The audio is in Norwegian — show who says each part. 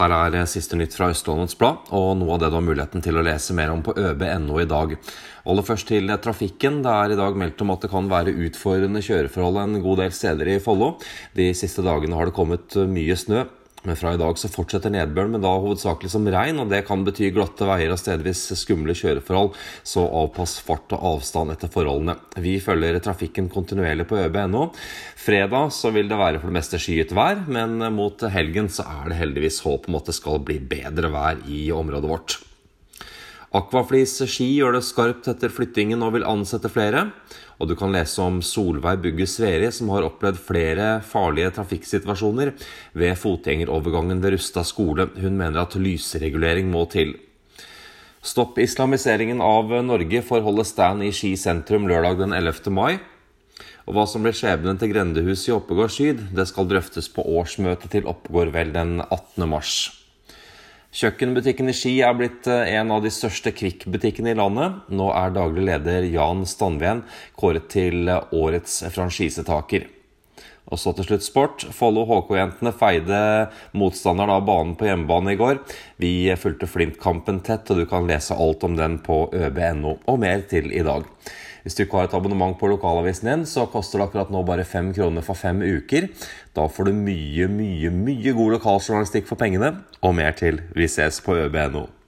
Speaker 1: Her er siste nytt fra Østlandets Blad, og noe av det du har muligheten til å lese mer om på øb.no i dag. Aller først til trafikken. Det er i dag meldt om at det kan være utfordrende kjøreforhold en god del steder i Follo. De siste dagene har det kommet mye snø. Men fra i dag så fortsetter nedbøren, men da hovedsakelig som regn. og Det kan bety glatte veier og stedvis skumle kjøreforhold, så avpass fart og avstand etter forholdene. Vi følger trafikken kontinuerlig på ØB.no. Fredag så vil det være for det meste skyet vær, men mot helgen så er det heldigvis håp om at det skal bli bedre vær i området vårt. Aquaflis ski gjør det skarpt etter flyttingen og vil ansette flere. Og du kan lese om Solveig Bugge Sveri, som har opplevd flere farlige trafikksituasjoner ved fotgjengerovergangen ved Rustad skole. Hun mener at lysregulering må til. Stopp islamiseringen av Norge får holde stand i Ski sentrum lørdag den 11. mai. Og hva som blir skjebnen til grendehuset i Oppegård Syd, det skal drøftes på årsmøtet til Oppegård vel den 18. mars. Kjøkkenbutikken i Ski er blitt eh, en av de største Kvikk-butikkene i landet. Nå er daglig leder Jan Standven kåret til eh, årets franchisetaker. Og så til slutt sport. Follo HK-jentene feide motstanderen av banen på hjemmebane i går. Vi fulgte Flint-kampen tett, og du kan lese alt om den på øb.no, og mer til i dag. Hvis du ikke har et abonnement på lokalavisen din, så koster det akkurat nå bare fem kroner for fem uker. Da får du mye, mye, mye god lokaljournalistikk for pengene, og mer til. Vi ses på øb.no.